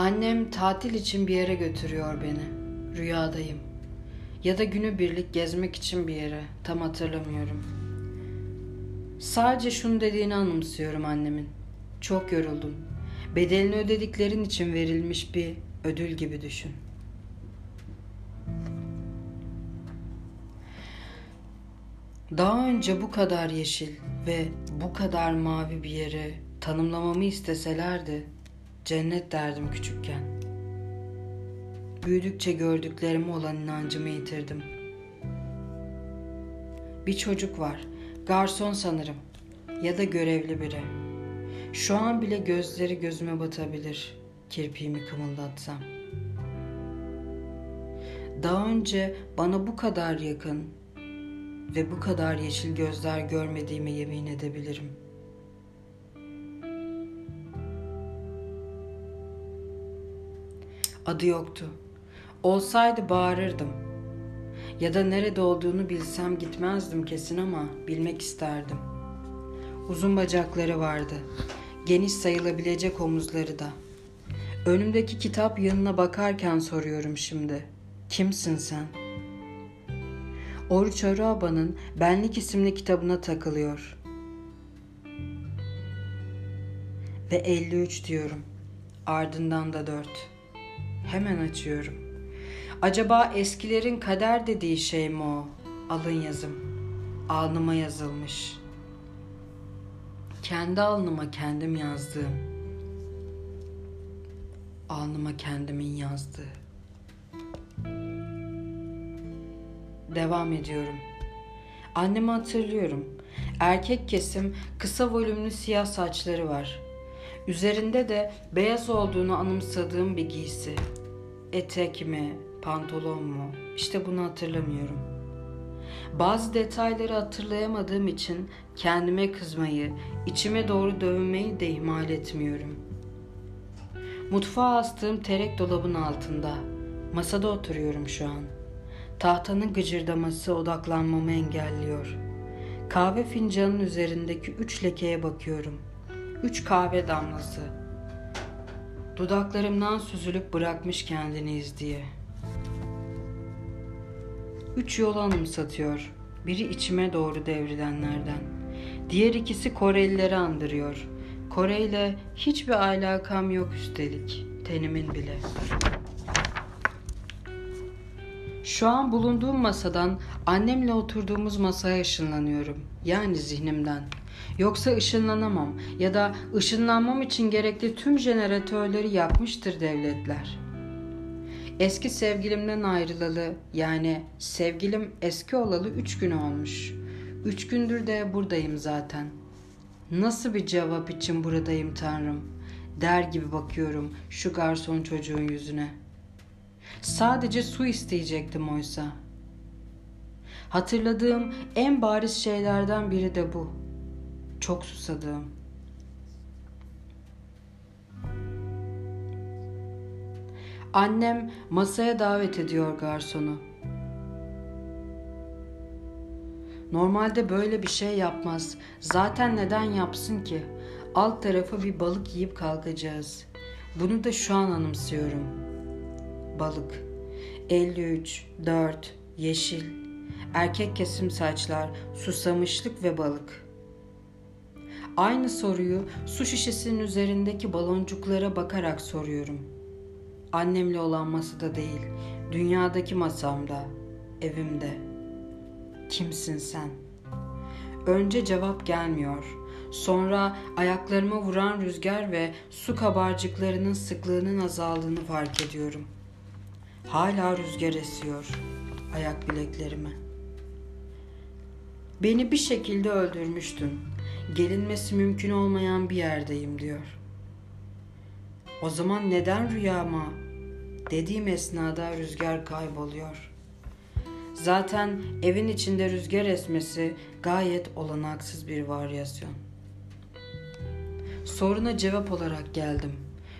Annem tatil için bir yere götürüyor beni. Rüyadayım. Ya da günübirlik gezmek için bir yere. Tam hatırlamıyorum. Sadece şunu dediğini anımsıyorum annemin. Çok yoruldum. Bedelini ödediklerin için verilmiş bir ödül gibi düşün. Daha önce bu kadar yeşil ve bu kadar mavi bir yeri tanımlamamı isteselerdi cennet derdim küçükken. Büyüdükçe gördüklerime olan inancımı yitirdim. Bir çocuk var, garson sanırım ya da görevli biri. Şu an bile gözleri gözüme batabilir kirpiğimi kımıldatsam. Daha önce bana bu kadar yakın ve bu kadar yeşil gözler görmediğime yemin edebilirim. Adı yoktu. Olsaydı bağırırdım. Ya da nerede olduğunu bilsem gitmezdim kesin ama bilmek isterdim. Uzun bacakları vardı. Geniş sayılabilecek omuzları da. Önümdeki kitap yanına bakarken soruyorum şimdi. Kimsin sen? Oruç Araba'nın Benlik isimli kitabına takılıyor. Ve 53 diyorum. Ardından da 4. Hemen açıyorum. Acaba eskilerin kader dediği şey mi o? Alın yazım. Alnıma yazılmış. Kendi alnıma kendim yazdığım. Alnıma kendimin yazdığı. Devam ediyorum. Annemi hatırlıyorum. Erkek kesim kısa volümlü siyah saçları var. Üzerinde de beyaz olduğunu anımsadığım bir giysi. Etek mi, pantolon mu? İşte bunu hatırlamıyorum. Bazı detayları hatırlayamadığım için kendime kızmayı, içime doğru dövmeyi de ihmal etmiyorum. Mutfağa astığım terek dolabın altında. Masada oturuyorum şu an. Tahtanın gıcırdaması odaklanmamı engelliyor. Kahve fincanının üzerindeki üç lekeye bakıyorum. Üç kahve damlası. Dudaklarımdan süzülüp bırakmış kendini izdiye. Üç yol anımsatıyor. Biri içime doğru devrilenlerden. Diğer ikisi Korelileri andırıyor. Kore ile hiçbir alakam yok üstelik. Tenimin bile. Şu an bulunduğum masadan annemle oturduğumuz masaya ışınlanıyorum. Yani zihnimden. Yoksa ışınlanamam ya da ışınlanmam için gerekli tüm jeneratörleri yapmıştır devletler. Eski sevgilimden ayrılalı yani sevgilim eski olalı üç gün olmuş. Üç gündür de buradayım zaten. Nasıl bir cevap için buradayım tanrım? Der gibi bakıyorum şu garson çocuğun yüzüne.'' Sadece su isteyecektim oysa. Hatırladığım en bariz şeylerden biri de bu. Çok susadığım. Annem masaya davet ediyor garsonu. Normalde böyle bir şey yapmaz. Zaten neden yapsın ki? Alt tarafı bir balık yiyip kalkacağız. Bunu da şu an anımsıyorum.'' balık. 53, 4, yeşil, erkek kesim saçlar, susamışlık ve balık. Aynı soruyu su şişesinin üzerindeki baloncuklara bakarak soruyorum. Annemle olan masada değil, dünyadaki masamda, evimde. Kimsin sen? Önce cevap gelmiyor. Sonra ayaklarıma vuran rüzgar ve su kabarcıklarının sıklığının azaldığını fark ediyorum.'' Hala rüzgar esiyor ayak bileklerime. Beni bir şekilde öldürmüştün. Gelinmesi mümkün olmayan bir yerdeyim diyor. O zaman neden rüyama? Dediğim esnada rüzgar kayboluyor. Zaten evin içinde rüzgar esmesi gayet olanaksız bir varyasyon. Soruna cevap olarak geldim.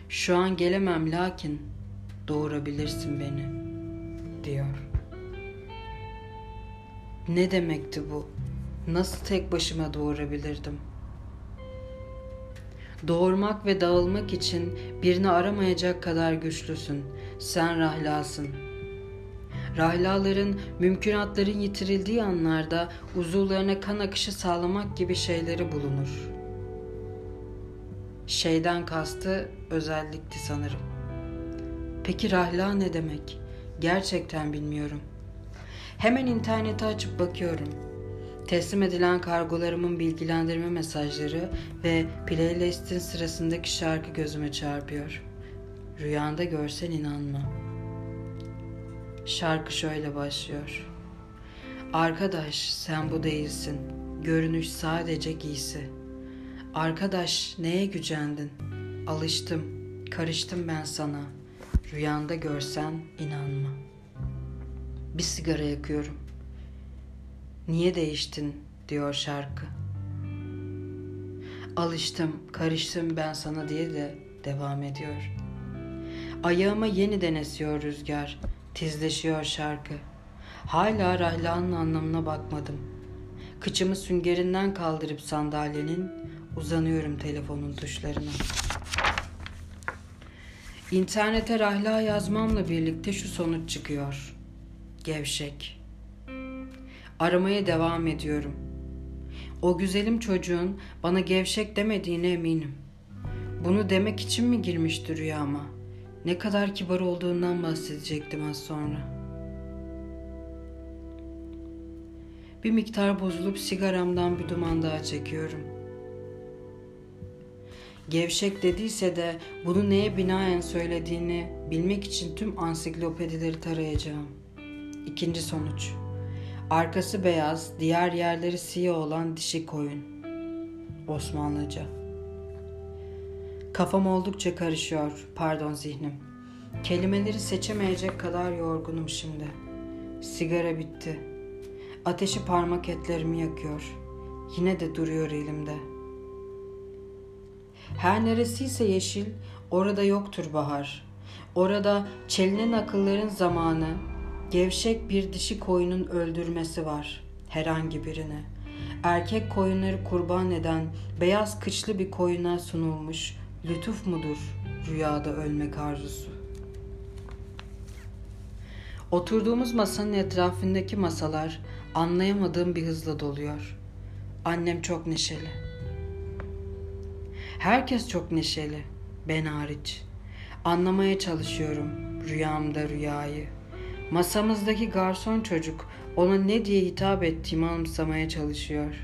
Şu an gelemem lakin doğurabilirsin beni diyor. Ne demekti bu? Nasıl tek başıma doğurabilirdim? Doğurmak ve dağılmak için birini aramayacak kadar güçlüsün. Sen rahlasın. Rahlaların mümkünatların yitirildiği anlarda uzuvlarına kan akışı sağlamak gibi şeyleri bulunur. Şeyden kastı özellikti sanırım. Peki rahla ne demek? Gerçekten bilmiyorum. Hemen internete açıp bakıyorum. Teslim edilen kargolarımın bilgilendirme mesajları ve playlistin sırasındaki şarkı gözüme çarpıyor. Rüyanda görsen inanma. Şarkı şöyle başlıyor. Arkadaş sen bu değilsin. Görünüş sadece giysi. Arkadaş neye gücendin? Alıştım, karıştım ben sana. Rüyanda görsen inanma. Bir sigara yakıyorum. Niye değiştin diyor şarkı. Alıştım, karıştım ben sana diye de devam ediyor. Ayağıma yeniden esiyor rüzgar, tizleşiyor şarkı. Hala rahlanın anlamına bakmadım. Kıçımı süngerinden kaldırıp sandalyenin uzanıyorum telefonun tuşlarına. İnternete rahla yazmamla birlikte şu sonuç çıkıyor. Gevşek. Aramaya devam ediyorum. O güzelim çocuğun bana gevşek demediğine eminim. Bunu demek için mi girmişti rüyama? Ne kadar kibar olduğundan bahsedecektim az sonra. Bir miktar bozulup sigaramdan bir duman daha çekiyorum. Gevşek dediyse de bunu neye binaen söylediğini bilmek için tüm ansiklopedileri tarayacağım. İkinci sonuç. Arkası beyaz, diğer yerleri siyah olan dişi koyun. Osmanlıca. Kafam oldukça karışıyor, pardon zihnim. Kelimeleri seçemeyecek kadar yorgunum şimdi. Sigara bitti. Ateşi parmak etlerimi yakıyor. Yine de duruyor elimde. Her neresiyse yeşil, orada yoktur bahar. Orada çelinen akılların zamanı, gevşek bir dişi koyunun öldürmesi var herhangi birini. Erkek koyunları kurban eden beyaz kıçlı bir koyuna sunulmuş lütuf mudur rüyada ölmek arzusu? Oturduğumuz masanın etrafındaki masalar anlayamadığım bir hızla doluyor. Annem çok neşeli. Herkes çok neşeli, ben hariç. Anlamaya çalışıyorum rüyamda rüyayı. Masamızdaki garson çocuk ona ne diye hitap ettiğimi anımsamaya çalışıyor.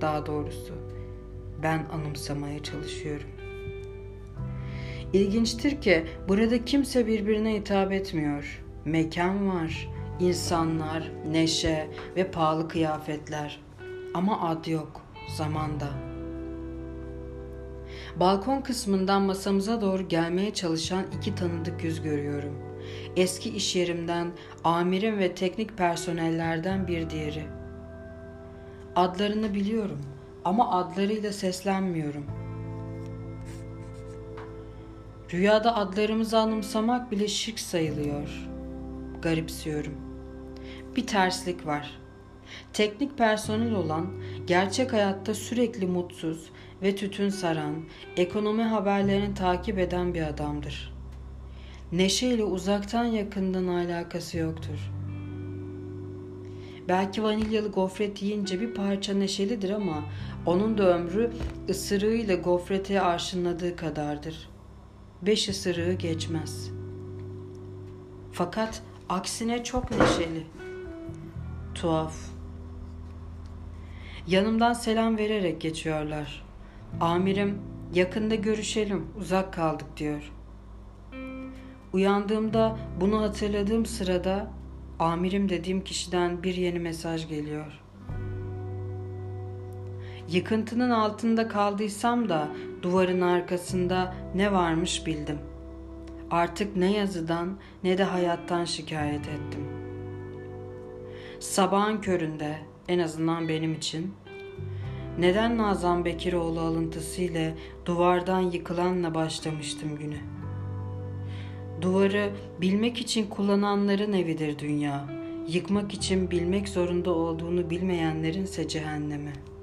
Daha doğrusu ben anımsamaya çalışıyorum. İlginçtir ki burada kimse birbirine hitap etmiyor. Mekan var, insanlar, neşe ve pahalı kıyafetler. Ama ad yok zamanda. Balkon kısmından masamıza doğru gelmeye çalışan iki tanıdık yüz görüyorum. Eski iş yerimden amirim ve teknik personellerden bir diğeri. Adlarını biliyorum ama adlarıyla seslenmiyorum. Rüyada adlarımızı anımsamak bile şirk sayılıyor. Garipsiyorum. Bir terslik var. Teknik personel olan, gerçek hayatta sürekli mutsuz ve tütün saran, ekonomi haberlerini takip eden bir adamdır. Neşe ile uzaktan yakından alakası yoktur. Belki vanilyalı gofret yiyince bir parça neşelidir ama onun da ömrü ısırığıyla gofreti arşınladığı kadardır. Beş ısırığı geçmez. Fakat aksine çok neşeli. Tuhaf. Yanımdan selam vererek geçiyorlar. Amirim yakında görüşelim uzak kaldık diyor. Uyandığımda bunu hatırladığım sırada amirim dediğim kişiden bir yeni mesaj geliyor. Yıkıntının altında kaldıysam da duvarın arkasında ne varmış bildim. Artık ne yazıdan ne de hayattan şikayet ettim. Sabahın köründe en azından benim için neden Nazan Bekiroğlu alıntısı ile duvardan yıkılanla başlamıştım günü. Duvarı bilmek için kullananların evidir dünya. Yıkmak için bilmek zorunda olduğunu bilmeyenlerin ise cehennemi.''